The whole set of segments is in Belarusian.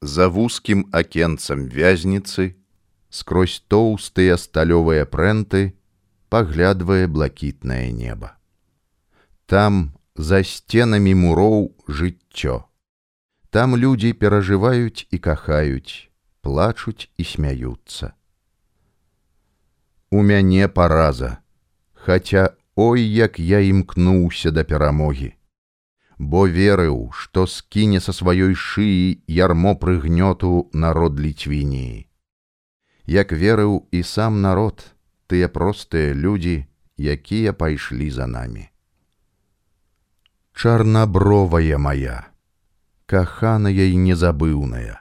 За вузкім акенцам вязніцы, скрозь тоўстыя сталёвыя прэнты, паглядвае блакітнае неба. Там за сценамі муроў жыццё. Там людзі перажываюць і кахаюць, плачуць і смяюцца. У мяне параза, Хаця ой, як я імкнуўся да перамогі. Бо верыў, што скіне са сваёй шыі ярмо прыгнёту народ ліцвініі. Як верыў і сам народ, тыя простыя людзі, якія пайшлі за намі. Чарнабровая моя, каханая і незабыўная.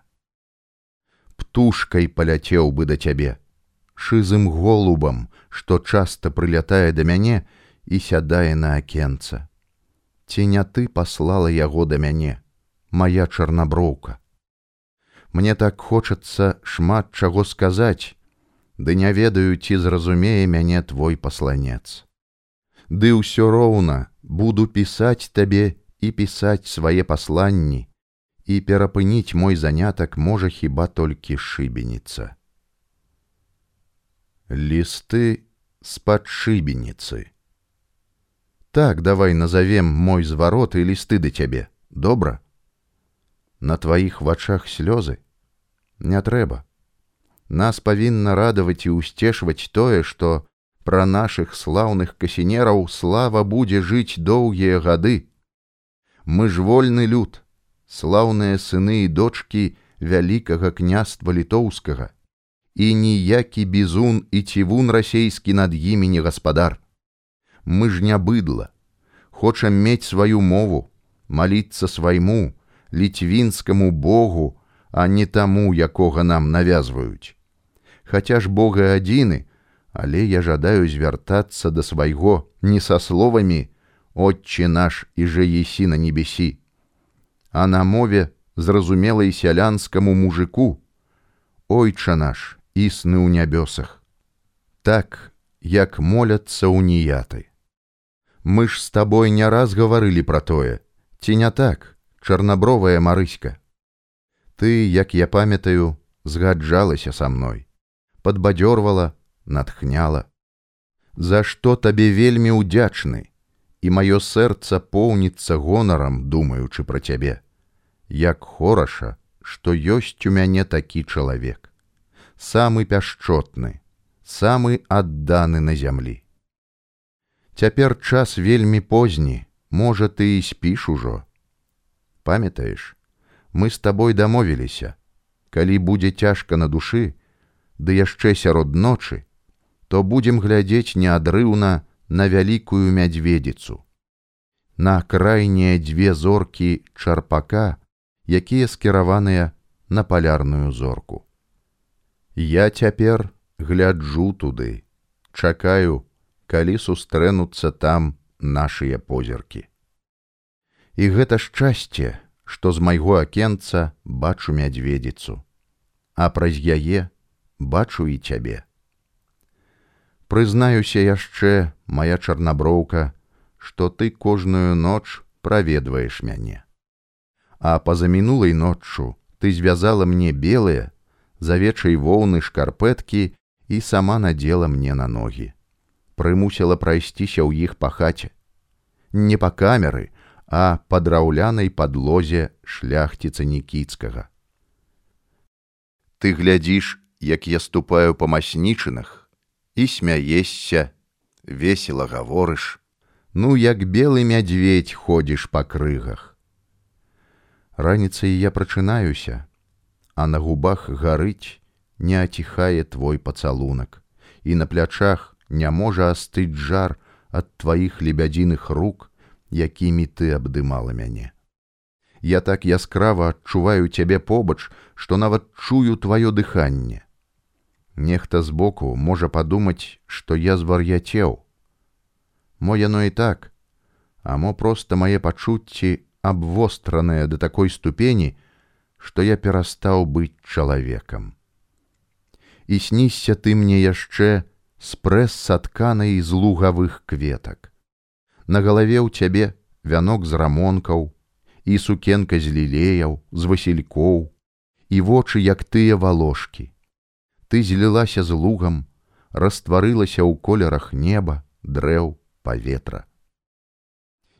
Птушкай паляцеў бы да цябе, шызым голубам, што часта прылятае да мяне і сядае на акенца. Ці не ты паслала яго да мяне, моя чарнаброўка. Мне так хочацца шмат чаго сказаць, Ды не ведаю, ці зразумее мяне твой пасланец. Ды ўсё роўна буду пісаць табе і пісаць свае пасланні, і перапыніць мой занятак можа хіба толькі шыбеніца. Лісты з-пад шыбеніцы. Так давай назовем мой зварот і лісты да цябе, добра. На тваіх вачах слёзы не трэба. Нас павінна радаваць і ўсцешваць тое, што пра нашых слаўных касінераў слава будзе жыць доўгія гады. Мы ж вольны люд, слаўныя сыны і дочкі вялікага княства літоўскага і ніякі бізун і цівун расейскі над імі не гаспадар. Мы ж не быдла, хочам мець сваю мову, маліцца свайму, ліцвінскаму Богу, а не таму, якога нам навязваюць. Хаця ж Бога адзіны, але я жадаю звяртацца да свайго не са словамі Отче наш і жа есі на небесі, а на мове зразумелай сялянскаму мужику, Ойча наш, існы ў нябёсах. Так, як моляцца уніяты. Мы ж з табой не раз гаварылі пра тое, ці не так, чарнабровая марыська. Ты, як я памятаю, згаджалася са мной, падбадзёрвала, натхняла. За што табе вельмі ўдзячны, і маё сэрца поўніцца гонарам, думаючы пра цябе, як хораша, што ёсць у мяне такі чалавек самы пяшчотны, самы адданы на зямлі. Цяпер час вельмі позні, можа ты і спіш ужо. Памятаеш, мы з табой дамовіліся, калі будзе цяжка на душы, ды яшчэ сярод ночы, то будзем глядзець неадрыўна на вялікую мядзведзіцу. На крайнія дзве зоркі чарпака, якія скіраваныя на палярную зорку. Я цяпер гляджу туды, чакаю, калі сустрэнуцца там нашыя позіркі. І гэта шчасце, што з майго акенца бачу мядзведзіцу, а праз яе бачу і цябе. Прызнаюся яшчэ, моя чарнаброўка, што ты кожную ноч праведваеш мяне. А па-за мінулай ноччу ты звязала мне белыя, з авечай воўны шкарпэткі і сама надзела мне на ногі. Прымусіла прайсціся ў іх па хаце. Не па камеры, а па драўлянай падлозе шляхціца нікіцкага. Ты глядзіш, як я ступаю па маснічынах і смяешся, весела гаворыш, ну як белы мядзведь ходзіш па крыгах. Раніцай я прачынаюся, а на губах гарыць не аціхае твой пацалунак, і на плячах не можа астыць жар ад тваіх лебядзіных рук, якімі ты абдымала мяне. Я так яскрава адчуваю цябе побач, што нават чую тваё дыханне. Нехта збоку можа падумаць, што я звар'яцеў. Мо яно і так, а мо проста мае пачуцці абвостраныя да такой ступені, што я перастаў быць чалавекам. І снісся ты мне яшчэ з прэс сатканай з лугавых кветак. На галаве ў цябе вянок з рамонкаў і сукенка з лілеяў, з васількоў, і вочы як тыя валожкі. Ты злілася з лугам, растварылася ў колерах неба, дрэў, паветра.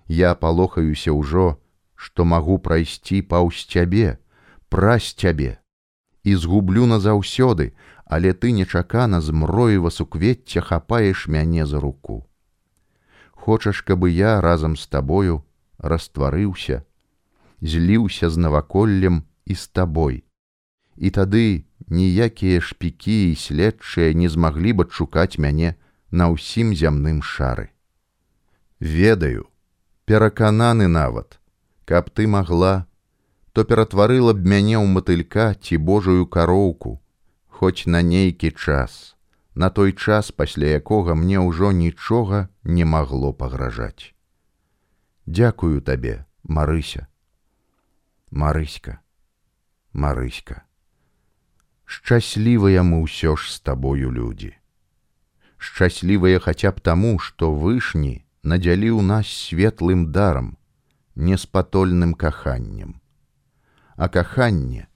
Я палохаюся ўжо, што магу прайсці паўз цябе, праз цябе і згублю назаўсёды, але ты нечакана з мроева суквецця хапаеш мяне за руку. Хочаш, каб я разам з табою растварыўся, зліўся з наваколлем і з табой. І тады ніякія шпікі і следчыя не змаглі б адшукаць мяне на ўсім зямным шары. Ведаю, перакананы нават, каб ты магла, то ператварыла б мяне ў матылька ці божую кароўку, хоць на нейкі час, на той час, пасля якога мне ўжо нічога не магло пагражаць. Дякую табе, Марыся. Марыська, Марыська. Шчаслівыя мы ўсё ж з табою людзі. Шчаслівыя хаця б таму, што вышні надзяліў нас светлым дарам, неспатольным каханнем. А каханне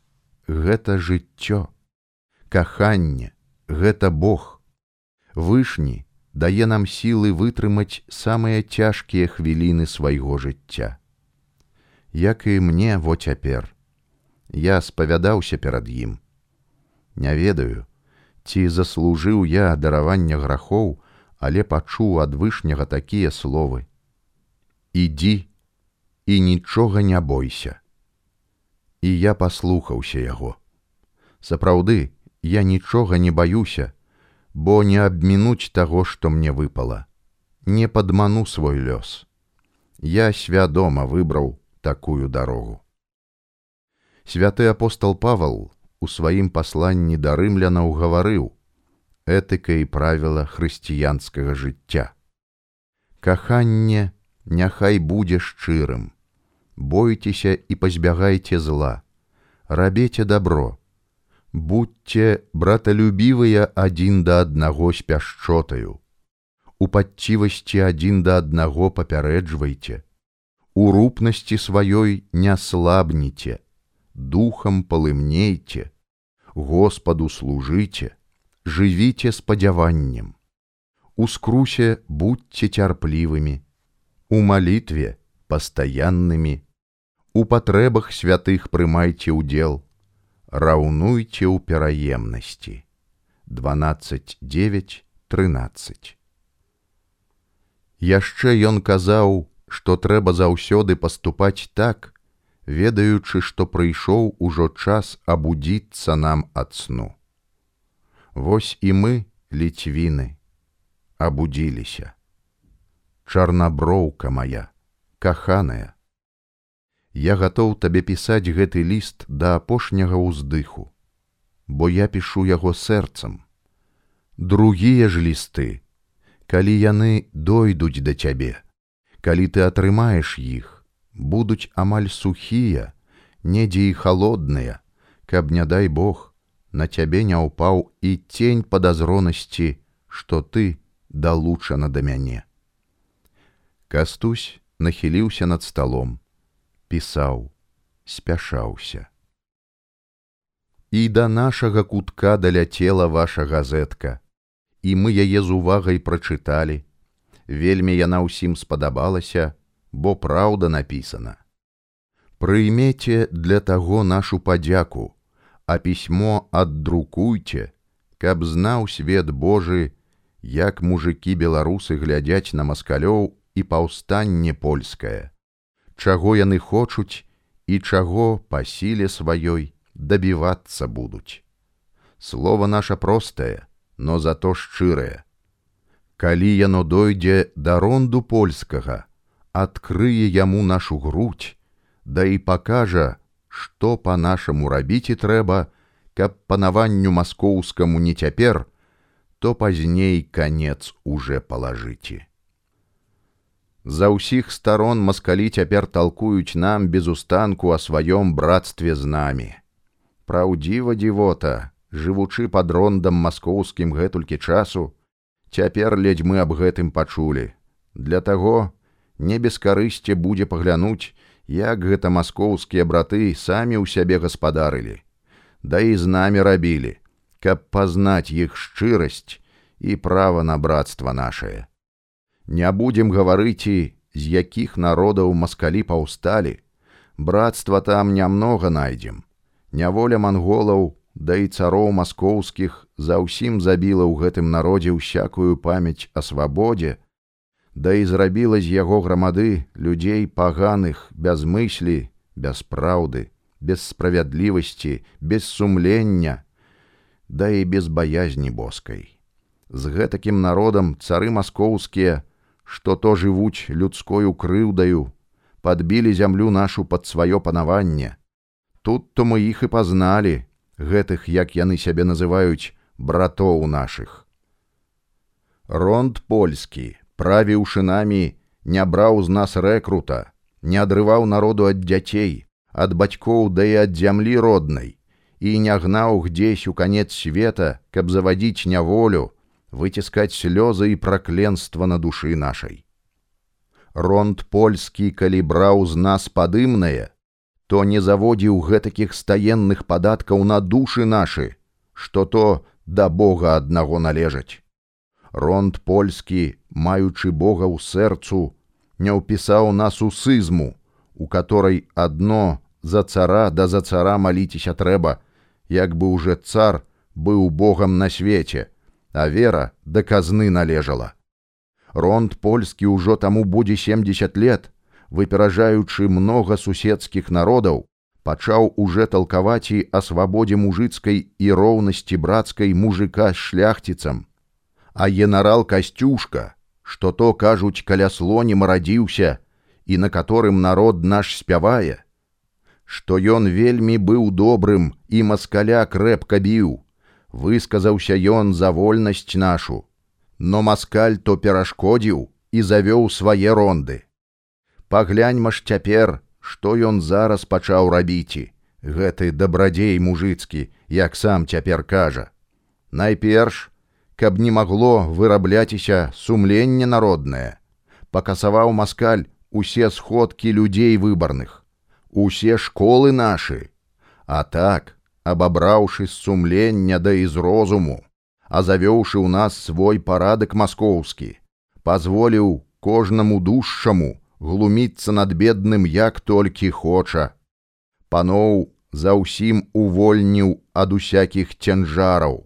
гэта жыццё. Каханне гэта Бог. Вышні дае нам сілы вытрымаць самыя цяжкія хвіліны свайго жыцця. Як і мне во цяпер. Я спавядаўся перад ім Не ведаю, ці заслужыў я даравання грахоў, але пачуў ад вышняга такія словы: Ідзі і нічога не бойся. І я паслухаўся яго. Сапраўды, я нічога не баюся, бо не абмінуць таго, што мне выпала, не падману свой лёс. Я свядома выбраў такую дарогу. Святы апостол Павал у сваім пасланні да рымлянаў гаварыў этыка і правіла хрысціянскага жыцця. Каханне няхай будзе шчырым, бойцеся і пазбягайце зла, рабеце добро, будьце браталюбівыя адзін да аднаго з пяшчотаю, у падцівасці адзін да аднаго папярэджвайце, у рупнасці сваёй не слабніце, духам палымнейце, Господу служыце, жывіце спадзяваннем. У скрусе будьце цярплівымі, у малітве пастаяннымі, у патрэбах святых прымайце ўдзел, раўнуйце ў пераемнасці. 12.9.13 Яшчэ ён казаў, што трэба заўсёды паступаць так, ведаючы, што прыйшоў ужо час абудзіцца нам ад сну. Вось і мы, ліцвіны, абудзіліся. Чарнаброўка моя, каханая. Я гатоў табе пісаць гэты ліст да апошняга ўздыху, бо я пішу яго сэрцам. Другія ж лісты, калі яны дойдуць да цябе, калі ты атрымаеш іх, будуць амаль сухія, недзе і холодныя, каб не дай Бог, на цябе не ўпаў і тень падазронасці, што ты далучана да мяне. Кастусь нахіліўся над сталом, пісаў, спяшаўся. І да нашага кутка даляцела ваша газетка, і мы яе з увагай прачыталі. Вельмі яна ўсім спадабалася, бо праўда напісана. Прыймеце для таго нашу падзяку, а пісьмо аддрукуйце, каб знаў свет Божы, як мужыкі беларусы глядзяць на маскалёў і паўстанне польскае, чаго яны хочуць і чаго па сіле сваёй дабівацца будуць. Слова наша простае, но зато шчырае. Калі яно дойдзе да ронду польскага, адкрые яму нашу грудь, да і пакажа, што па-нашаму рабіць і трэба, каб панаванню маскоўскаму не цяпер, то пазней канец уже палажыце. За ўсіх старон маскалі цяпер талкуюць нам без устанку о сваём братстве з намі. Праўдзіва дзівота, жывучы пад рондам маскоўскім гэтулькі часу, цяпер ледзь мы аб гэтым пачулі. Для таго, не без карысці будзе паглянуць, як гэта маскоўскія браты самі ў сябе гаспадарылі. да і з намі рабілі, каб пазнаць іх шчырасць і права на братства нашае. Не будзем гаварыць і з якіх народаў маскалі паўсталі, братства там нямнога найдзем. Няволя манголаў да і цароў маскоўскіх за ўсім забіла ў гэтым народзе ўсякую памяць о свабодзе, да і зрабіла з яго грамады людзей паганых без мыслі, без праўды, без справядлівасці, без сумлення, да і без баязні боскай. З гэтакім народам цары маскоўскія, што то жывуць людскою крыўдаю, падбілі зямлю нашу пад сваё панаванне. Тут то мы іх і пазналі, гэтых, як яны сябе называюць братоў нашых. Ронд польскі, правіўшы намі, не браў з нас рэкрута, не адрываў народу ад дзяцей, ад бацькоў да і ад зямлі роднай, і не гнаў гдзесь у канец света, каб завадзіць няволю, выціскаць слёзы і пракленства на душы нашай. Ронд польскі, калі браў з нас падымнае, то не заводзіў гэтакіх стаенных падаткаў на душы нашы, што то да Бога аднаго належаць ронд польскі, маючы Бога ў сэрцу, не ўпісаў нас у сызму, у которой адно за цара да за цара маліцеся трэба, як бы уже цар быў Богам на свеце, а вера да казны належала. Ронд польскі ўжо таму будзе 70 лет, выперажаючы многа суседскіх народаў, пачаў уже талкаваць і о свабодзе мужыцкай і роўнасці брацкай мужика з шляхціцам, а генерал касцюшка, што то кажуць каля слоне марадзіўся і на которым народ наш спявае, што ён вельмі быў добрым і маскаля крэпка біў, высказаўся ён за вольнасць нашу, но маскаль то перашкодзіў і завёў свае ронды. Пагляньма ж цяпер, што ён зараз пачаў рабіць, гэты дабрадзей мужыцкі, як сам цяпер кажа. Найперш каб не магло вырабляціся сумленне народнае. Пакасаваў маскаль усе сходкі людзей выбарных, усе школы нашы. А так, абабраўшы з сумлення да і з розуму, а завёўшы ў нас свой парадак маскоўскі, пазволіў кожнаму душчаму глуміцца над бедным як толькі хоча. Паноў за ўсім увольніў ад усякіх цянжараў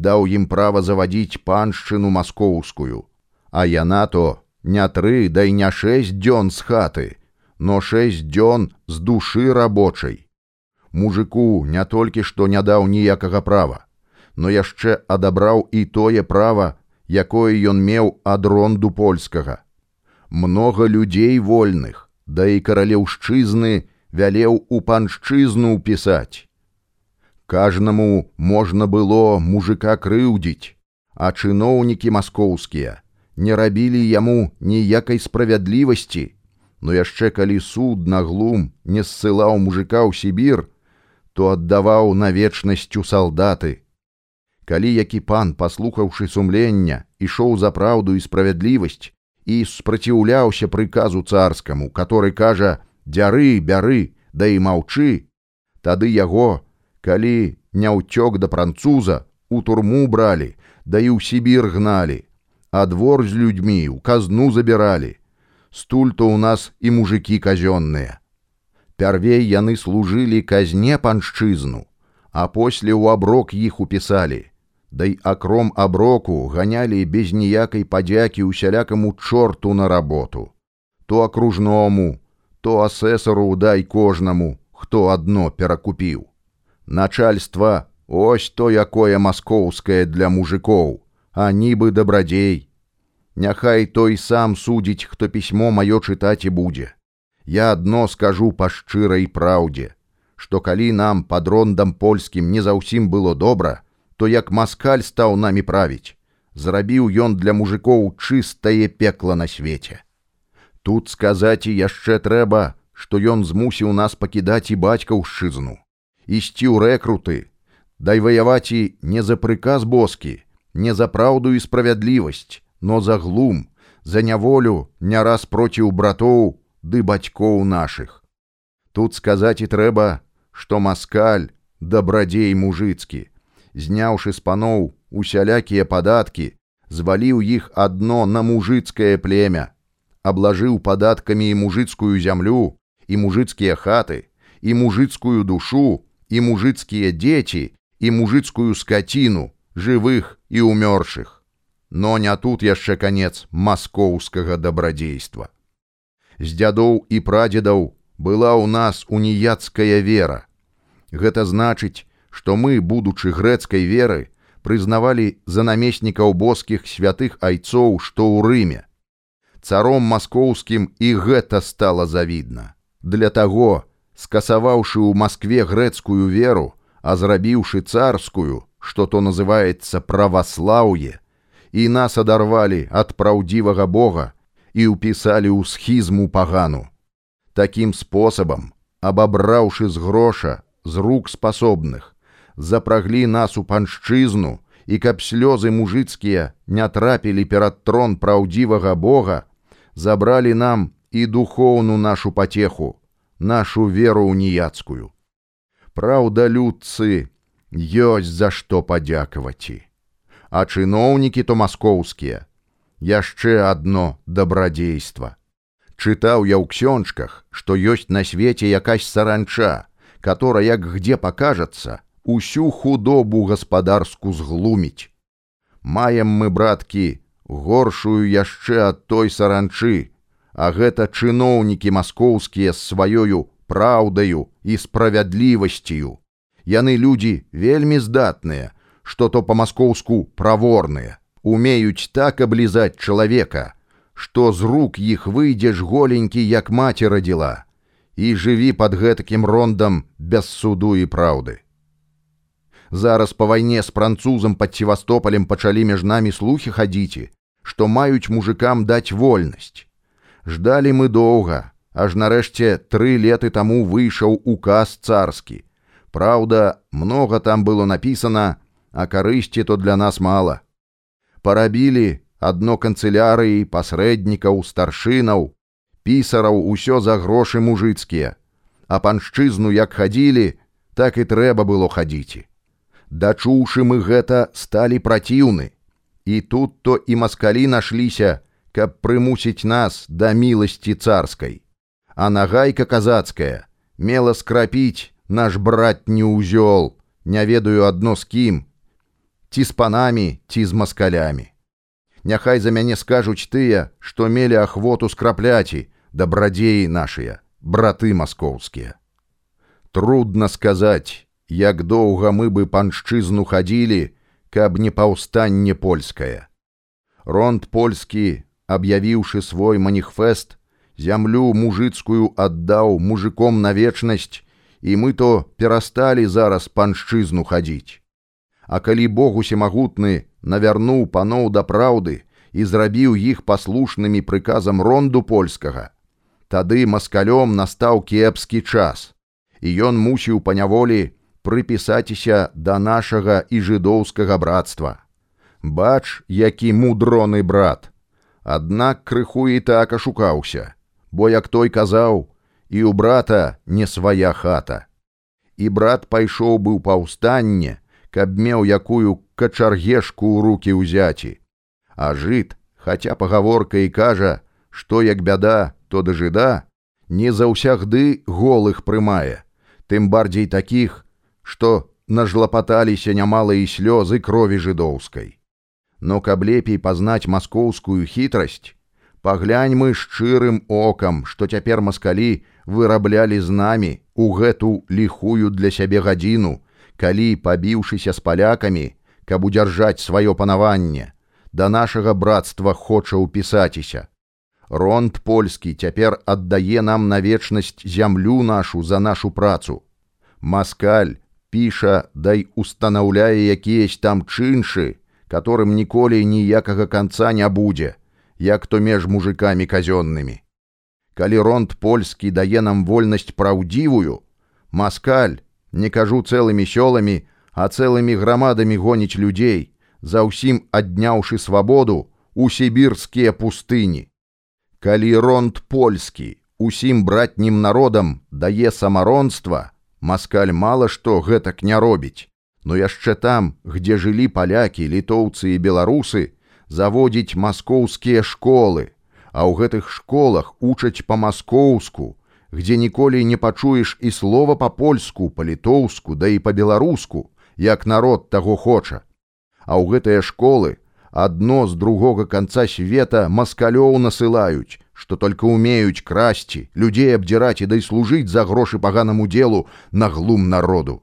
даў ім права завадзіць паншчыну маскоўскую, а яна то не тры да і не шэсць дзён з хаты, но шэсць дзён з душы рабочай. Мужику не толькі што не даў ніякага права, но яшчэ адабраў і тое права, якое ён меў ад ронду польскага. Многа людзей вольных, да і каралеўшчызны вялеў у паншчызну ўпісаць. Кажнаму можна было мужика крыўдзіць, а чыноўнікі маскоўскія не рабілі яму ніякай справядлівасці, но яшчэ калі суд на глум не ссылаў мужика ў Сібір, то аддаваў на вечнасцю салдаты. Калі які пан, паслухаўшы сумлення, ішоў за праўду і справядлівасць і спраціўляўся прыказу царскаму, который кажа: дзяры, бяры, да і маўчы, тады яго, калі не ўцёк да француза у турму бралі да і ў сібір гналі а двор з людзьмі ў казну забіралі. Стуль то ў нас і мужикі казённыя пярвей яны служылі казне паншчызну а после ў аброк іх упісалі. Да і акром аброку ганялі без ніякай падзякі усялякаму чорту на работу. То акружному то асесару дай кожнаму хто адно перакупіў. Начальство ось то якое маскоўскае для мужикоў а нібы дабрадзей. Няхай той сам судзіць хто пісьмо маё чытаць і будзе я адно скажу па шчырай праўдзе што калі нам под рондам польскім не заўсім было добра то як маскаль стаў намі правіць зрабіў ён для мужикоў чыстае пекла на свеце. Тут сказаць і яшчэ трэба што ён змусіў нас пакідаць і бацькаўшчызну ісці ў рэкруты, дай ваяваць і не за прыказ боскі, не за праўду і справядлівасць, но за глум, за няволю не раз проціў братоў ды бацькоў нашых. Тут сказаць і трэба, што маскаль дабрадзей мужыцкі, зняўшы з паноў усялякія падаткі, зваліў іх адно на мужыцкае племя, аблажыў падаткамі і мужыцкую зямлю, і мужыцкія хаты, і мужыцкую душу, і мужыцкія дзеці, і мужыцкую скаціну, жывых і ўмёршых. Но не тут яшчэ канец маскоўскага дабрадзейства. З дзядоў і прадзедаў была ў нас уніяцкая вера. Гэта значыць, што мы, будучы грэцкай веры, прызнавалі за намеснікаў боскіх святых айцоў, што ў рыме. Царом маскоўскім і гэта стала завідна. Для таго, скасаваўшы ў Маскве грэцкую веру, а зрабіўшы царскую, што то называецца праваслаўе, і нас адарвалі ад праўдзівага Бога і ўпісалі ў схізму пагану. Такім спосабам, абабраўшы з гроша з рук спасобных, запраглі нас у паншчызну і каб слёзы мужыцкія не трапілі перад трон праўдзівага Бога, забралі нам і духоўну нашу патеху, нашу веру уніяцкую. Праўда, людцы ёсць за што падзякаваць. А чыноўнікі то маскоўскія, яшчэ адно дабрадзейства. Чытаў я ў ксёнчках, што ёсць на свеце якась саранча, которая як где пакажацца, усю худобу гаспадарску зглуміць. Маем мы, браткі, горшую яшчэ ад той саранчы, а гэта чыноўнікі маскоўскія з сваёю праўдаю і справядлівасцію. Яны людзі вельмі здатныя, што то па-маскоўску праворныя, умеюць так аблізаць чалавека, што з рук іх выйдзеш голенькі, як маці радзіла, і жыві пад гэтакім рондам без суду і праўды. Зараз па вайне з французам пад севастополем пачалі між намі слухі хадзіце, што маюць мужикам даць вольнасць. Ждалі мы доўга, аж нарэшце тры леты таму выйшаў указ царскі. Праўда, многа там было напісана, а карысці то для нас мала. Парабілі адно канцылярыі пасрэднікаў старшынаў, пісараў усё за грошы мужыцкія, а паншчызну як хадзілі, так і трэба было хадзіце. Дачуўшы мы гэта сталі праціўны. І тут то і маскалі нашліся, каб прымусіць нас да міласці царскай. А нагайка казацкая мела скрапіць наш брат не ўзёл, не ведаю адно з кім, ці з панамі, ці з маскалямі. Няхай за мяне скажуць тыя, што мелі ахвоту скрапляці, дабрадзеі нашыя, браты маскоўскія. Трудно сказаць, як доўга мы бы паншчызну хадзілі, каб не паўстанне польскае. Ронд польскі, аб'явіўшы свой маніфест, зямлю мужыцкую аддаў мужиком на вечнасць, і мы то перасталі зараз паншчызну хадзіць. А калі Бог усемагутны навярнуў паноў да праўды і зрабіў іх паслушнымі прыказам ронду польскага, тады маскалём настаў кепскі час, і ён мусіў паняволі прыпісаціся да нашага і жыдоўскага братства. Бач, які мудроны брат. Аднак крыху і так ашукаўся, бо як той казаў, і ў брата не свая хата. І брат пайшоў быў паўстанне, каб меў якую качаргешку ў руки ўзяці. А жыт, хаця пагаворка і кажа, што як бяда, то да жыда, не заўсягды голых прымае, тым бардзей такіх, што нажлапаталіся нямала і слёзы крові жыдоўскай. Но каб лепей пазнаць маскоўскую хітрасць, паглянь мы шчырым окам, што цяпер маскалі выраблялі з намі у гэту ліхую для сябе гадзіну, калі, пабіўшыся з палякамі, каб удзяржаць сваё панаванне, да нашага братства хоча ўпісаціся. Ронд польскі цяпер аддае нам на вечнасць зямлю нашу за нашу працу. Маскаль піша дай устанаўляе якіясь там чыншы, которым ніколі ніякага канца не будзе, як то меж мужикамі казённымі. Калі ронд польскі дае нам вольнасць праўдзівую, маскаль, не кажу цэлымі сёламі, а цэлымі грамадамі гоніць людзей, за ўсім адняўшы свабоду у сібірскія пустыні. Калі ронд польскі усім братнім народам дае самаронства, Маскаль мала што гэтак не робіць, но яшчэ там, где жылі палякі, літоўцы і беларусы, заводзіць маскоўскія школы, а ў гэтых школах учаць па-маскоўску, где ніколі не пачуеш і слова па-польску, па-літоўску, да і па-беларуску, як народ таго хоча. А ў гэтыя школы адно з другога канца света маскалёў насылаюць, што только умеюць красці, людзей абдзіраць і дай служыць за грошы паганаму делу на глум народу.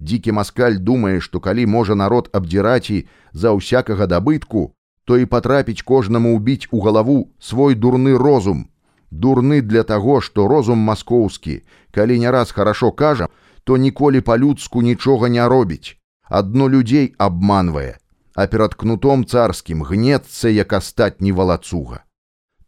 Дзікі маскаль думае, што калі можа народ абдзіраць і за ўсякага дабытку, то і патрапіць кожнаму ўбіць у галаву свой дурны розум. Дурны для таго, што розум маскоўскі, калі не раз хорошо кажа, то ніколі па-людску нічога не робіць. Адно людзей обманвае, а перад кнутом царскім гнецца як астатні валацуга.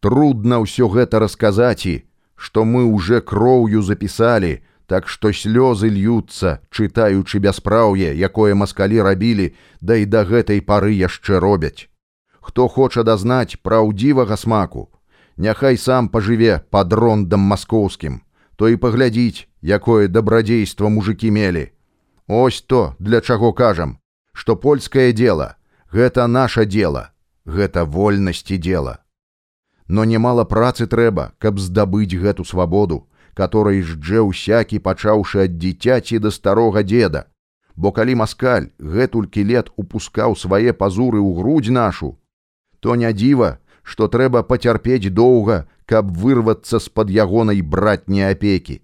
Трудно ўсё гэта расказаць і, што мы уже кроўю запісалі, так што слёзы льюцца, чытаючы бяспраўе, якое маскалі рабілі, да і да гэтай пары яшчэ робяць. Хто хоча дазнаць праўдзівага смаку, няхай сам пажыве пад рондам маскоўскім, то і паглядзіць, якое дабрадзейства мужикі мелі. Ось то, для чаго кажам, што польскае дело, гэта наша дело, гэта вольнасці дела. Но немало працы трэба, каб здабыць гэту свабоду, которой ждже усякі пачаўшы ад дзіцяці да старога деда. Бо калі маскаль гэтулькі лет упускаў свае пазуры ў грудь нашу, то не дзіва, што трэба пацярпець доўга, каб вырвацца з-пад ягонай братняй апекі.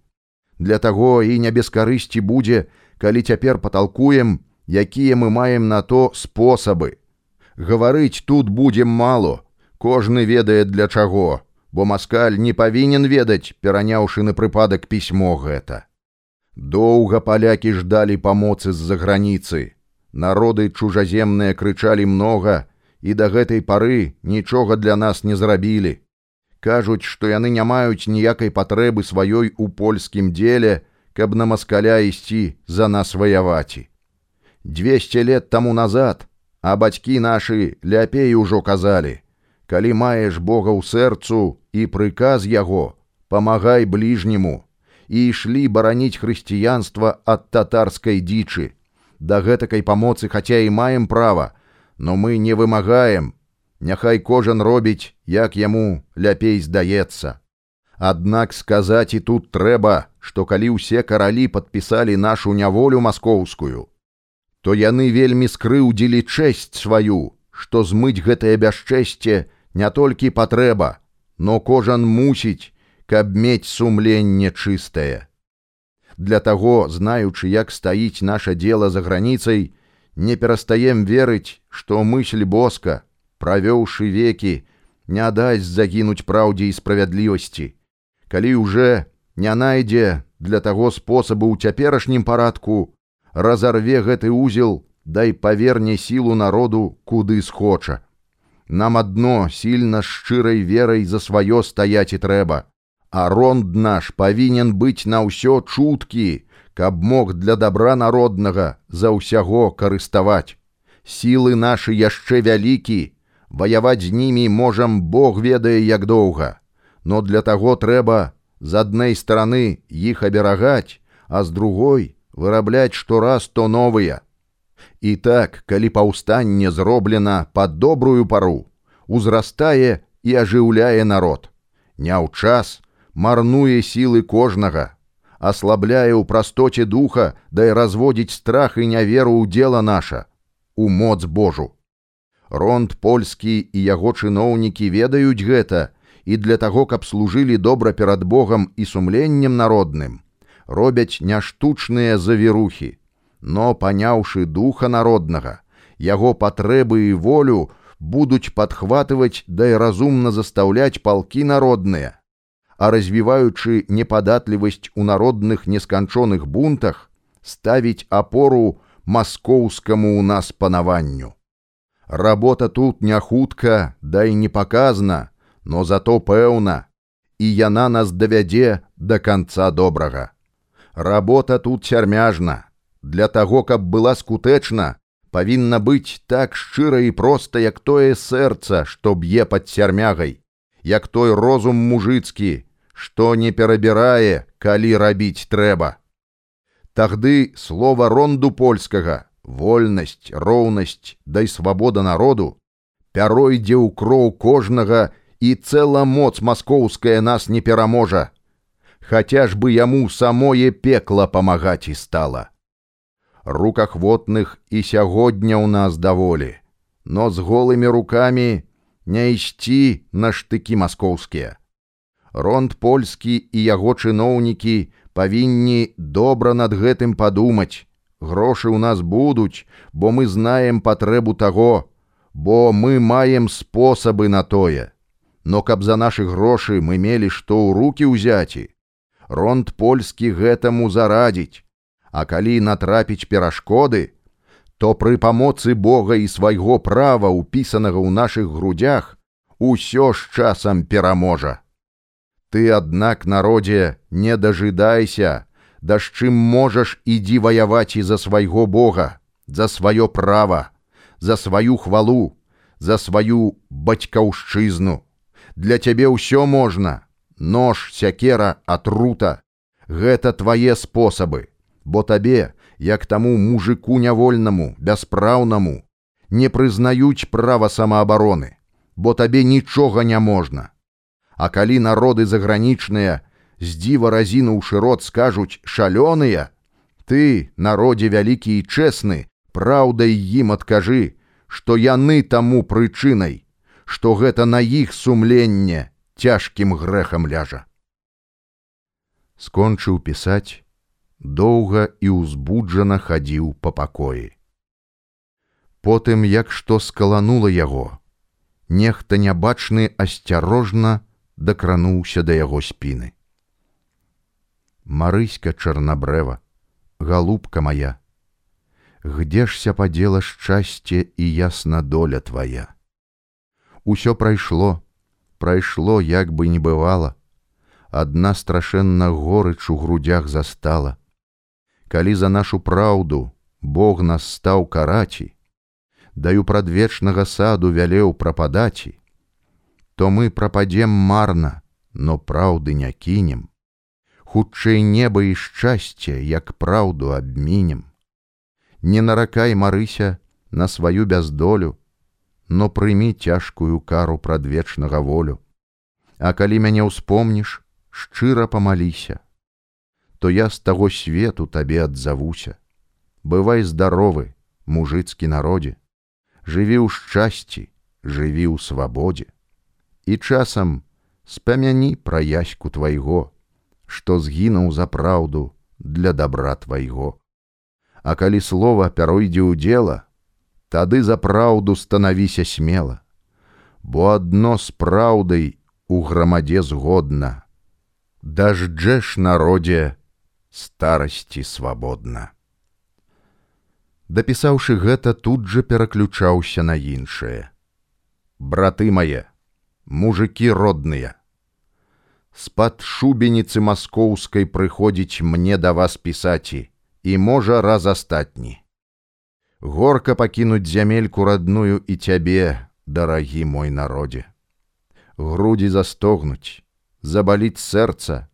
Для таго і не без карысці будзе, калі цяпер паталкуем, якія мы маем на то спосабы. Гаварыць тут будзем мало, кожны ведае для чаго бо маскаль не павінен ведаць, пераняўшы на прыпадак пісьмо гэта. Доўга палякі ждалі памоцы з-за граніцы. Народы чужаземныя крычалі многа і да гэтай пары нічога для нас не зрабілі. Кажуць, што яны не маюць ніякай патрэбы сваёй у польскім деле, каб на маскаля ісці за нас ваяваці. 200 лет таму назад, а бацькі нашы ляпей ужо казалі: калі маеш Бога ў сэрцу і прыказ яго, памагай бліжняму, і ішлі бараніць хрысціянства ад татарскай дзічы. Да гэтакай памоцы хаця і маем права, но мы не вымагаем, Няхай кожан робіць, як яму ляпей здаецца. Аднак сказаць і тут трэба, што калі ўсе каралі падпісалі нашу няволю маскоўскую, то яны вельмі скрыўдзілі чэсць сваю, што змыць гэтае бясчэсце не толькі патрэба, но кожан мусіць, каб мець сумленне чыстае. Для таго, знаючы, як стаіць наша дело за граніцай, не перастаем верыць, што мысль боска, правёўшы векі, не дасць загінуць праўдзе і справядлівасці. Калі уже не найдзе для таго спосабу ў цяперашнім парадку, разарве гэты узел, дай паверне сілу народу куды схоча. Нам адно сильно шчырай верай за сваё стаяць і трэба. А ронд наш павінен быць на ўсё чуткі, каб мог для добра народнага за ўсяго карыставаць. Сілы нашы яшчэ вялікі, ваяваць з німі можам Бог ведае як доўга. Но для таго трэба з адной стороны іх аберагаць, а з другой вырабляць штораз то новыя. І так, калі паўстанне зроблена пад добрую пару, узрастае і ажыўляе народ. Не ў час марнуе сілы кожнага, аслабляе ў прастоце духа, да і разводзіць страх і няверу ў дзела наша, у моц Божу. Ронд польскі і яго чыноўнікі ведаюць гэта, і для таго, каб служылі добра перад Богам і сумленнем народным, робяць няштучныя завірухі но паняўшы духа народнага, яго патрэбы і волю будуць падхватываць да і разумна застаўляць палкі народныя, а развіваючы непадатлівасць у народных несканчоных бунтах, ставіць апору маскоўскаму ў нас панаванню. Работа тут не хутка, да і не паказна, но зато пэўна, і яна нас давядзе да канца добрага. Работа тут цярмяжна, Для таго, каб была скутэчна, павінна быць так шчыра і проста, як тое сэрца, што б'е пад сярмягай, як той розум мужыцкі, што не перабірае, калі рабіць трэба. Тагды слова ронду польскага, вольнасць, роўнасць, дай свабода народу, пяройдзе ў кроў кожнага і цэла моц маскоўская нас не пераможа. Хаця ж бы яму самое пекла памагаць і стала. Рукахвотных і сягодня ў нас даволі, но з голымі рукамі не ісці на штыкі маскоўскія. Ронд польскі і яго чыноўнікі павінні добра над гэтым падумаць. Грошы ў нас будуць, бо мы знаем патрэбу таго, бо мы маем спосабы на тое. Но каб за нашы грошы мы мелі што ў руки ўзяці, Ронд польскі гэтаму зарадзіць, А калі натрапіць перашкоды, то пры памоцы Бога і свайго права, упісанага ў нашых грудях, усё з часам пераможа. Ты, аднак, народзе, не дажидайся, да з чым можаш ідзі ваяваць і за свайго Бога, за сваё права, за сваю хвалу, за сваю бацькаўшчызну. Для цябе ўсё можна, нож, сякера, атрута. Гэта твае спосабы, бо табе, як таму мужику нявольнаму, бяспраўнаму, не прызнаюць права самаабароны, бо табе нічога не можна. А калі народы загранічныя з дзіва разіну ў шырот скажуць шалёныя, ты, народзе вялікі і чэсны, праўдай ім адкажы, што яны таму прычынай, што гэта на іх сумленне цяжкім грэхам ляжа. Скончыў пісаць, доўга і ўзбуджана хадзіў па пакоі. Потым, як што скаланула яго, нехта нябачны асцярожна дакрануўся да яго спіны. Марыська чарнабрэва, галубка моя, Гдзешся падзела шчасце і ясна доля твоя. Усё прайшло, прайшло, як бы не бывала, адна страшэнна горыч у грудях застала. Калі за нашу праўду Бог нас стаў караці, даю прадвечнага саду вялеў прападаці, то мы прападзем марна, но праўды не кінем. Хутчэй неба і шчасце, як праўду абмінем. Не наракай марыся на сваю бяздолю, но прымі цяжкую кару прадвечнага волю. А калі мяне ўспомніш, шчыра памаліся, то я з таго свету табе адзавуся. Бывай здаровы, мужыцкі народзе, жыві ў шчасці, жыві ў свабодзе. І часам спамяні пра яську твайго, што згінуў за праўду для добра твайго. А калі слова пяройдзе ў дзела, тады за праўду станавіся смела, бо адно з праўдай у грамадзе згодна. Дажджэш народзе старасці свабодна. Дапісаўшы гэта, тут жа пераключаўся на іншае. Браты мае, мужики родныя, з-пад шубеніцы маскоўскай прыходзіць мне да вас пісаці і можа раз астатні. Горка пакінуць зямельку родную і цябе, дарагі мой народе. Грудзі застогнуць, забаліць сэрца,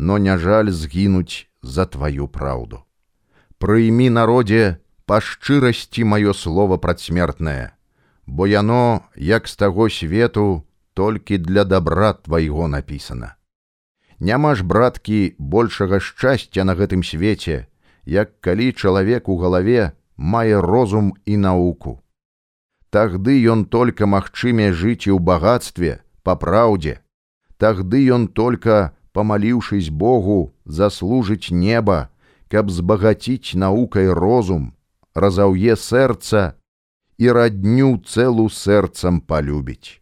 но не жаль згінуць за тваю праўду. Прыймі народе па шчырасці маё слово прадсмертнае, бо яно, як з таго свету, толькі для добра твайго напісана. Няма ж браткі большага шчасця на гэтым свеце, як калі чалавек у галаве мае розум і науку. Тагды ён только магчыме жыць і ў багацтве, па праўдзе. Тагды ён только, памаліўшысь Богу, заслужыць неба, каб збагаціць наукай розум, разаўе сэрца і радню цэлу сэрцам палюбіць.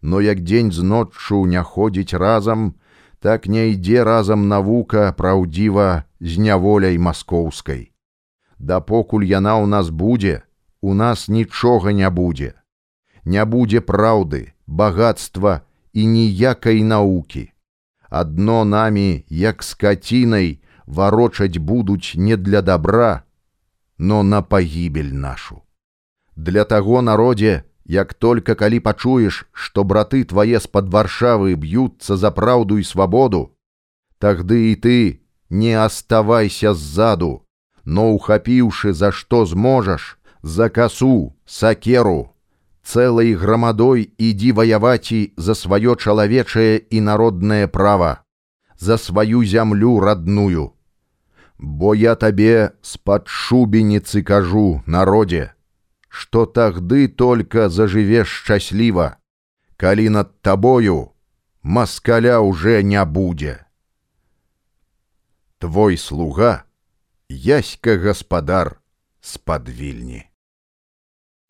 Но як дзень з ноччу не ходзіць разам, так не ідзе разам навука праўдзіва з няволяй маскоўскай. Дапокуль яна ў нас будзе, у нас нічога не будзе. Не будзе праўды, багатства і ніякай наукі. Адно намі, як скацінай, варочаць будуць не для добра, но на пагібель нашу. Для таго народзе, як только калі пачуеш, што браты твае з-пад варшавы б'юцца за праўду і свабоду, тагды і ты не оставайся сзаду, но, ухапіўшы за што зможаш, за касу, сакеру, цэлай грамадой ідзі ваяваці за сваё чалавечае і народнае права, за сваю зямлю родную. Бо я табе з-пад шубеніцы кажу, народе, што тагды только зажывеш шчасліва, калі над табою маскаля уже не будзе. Твой слуга, яська гаспадар з-пад вільні.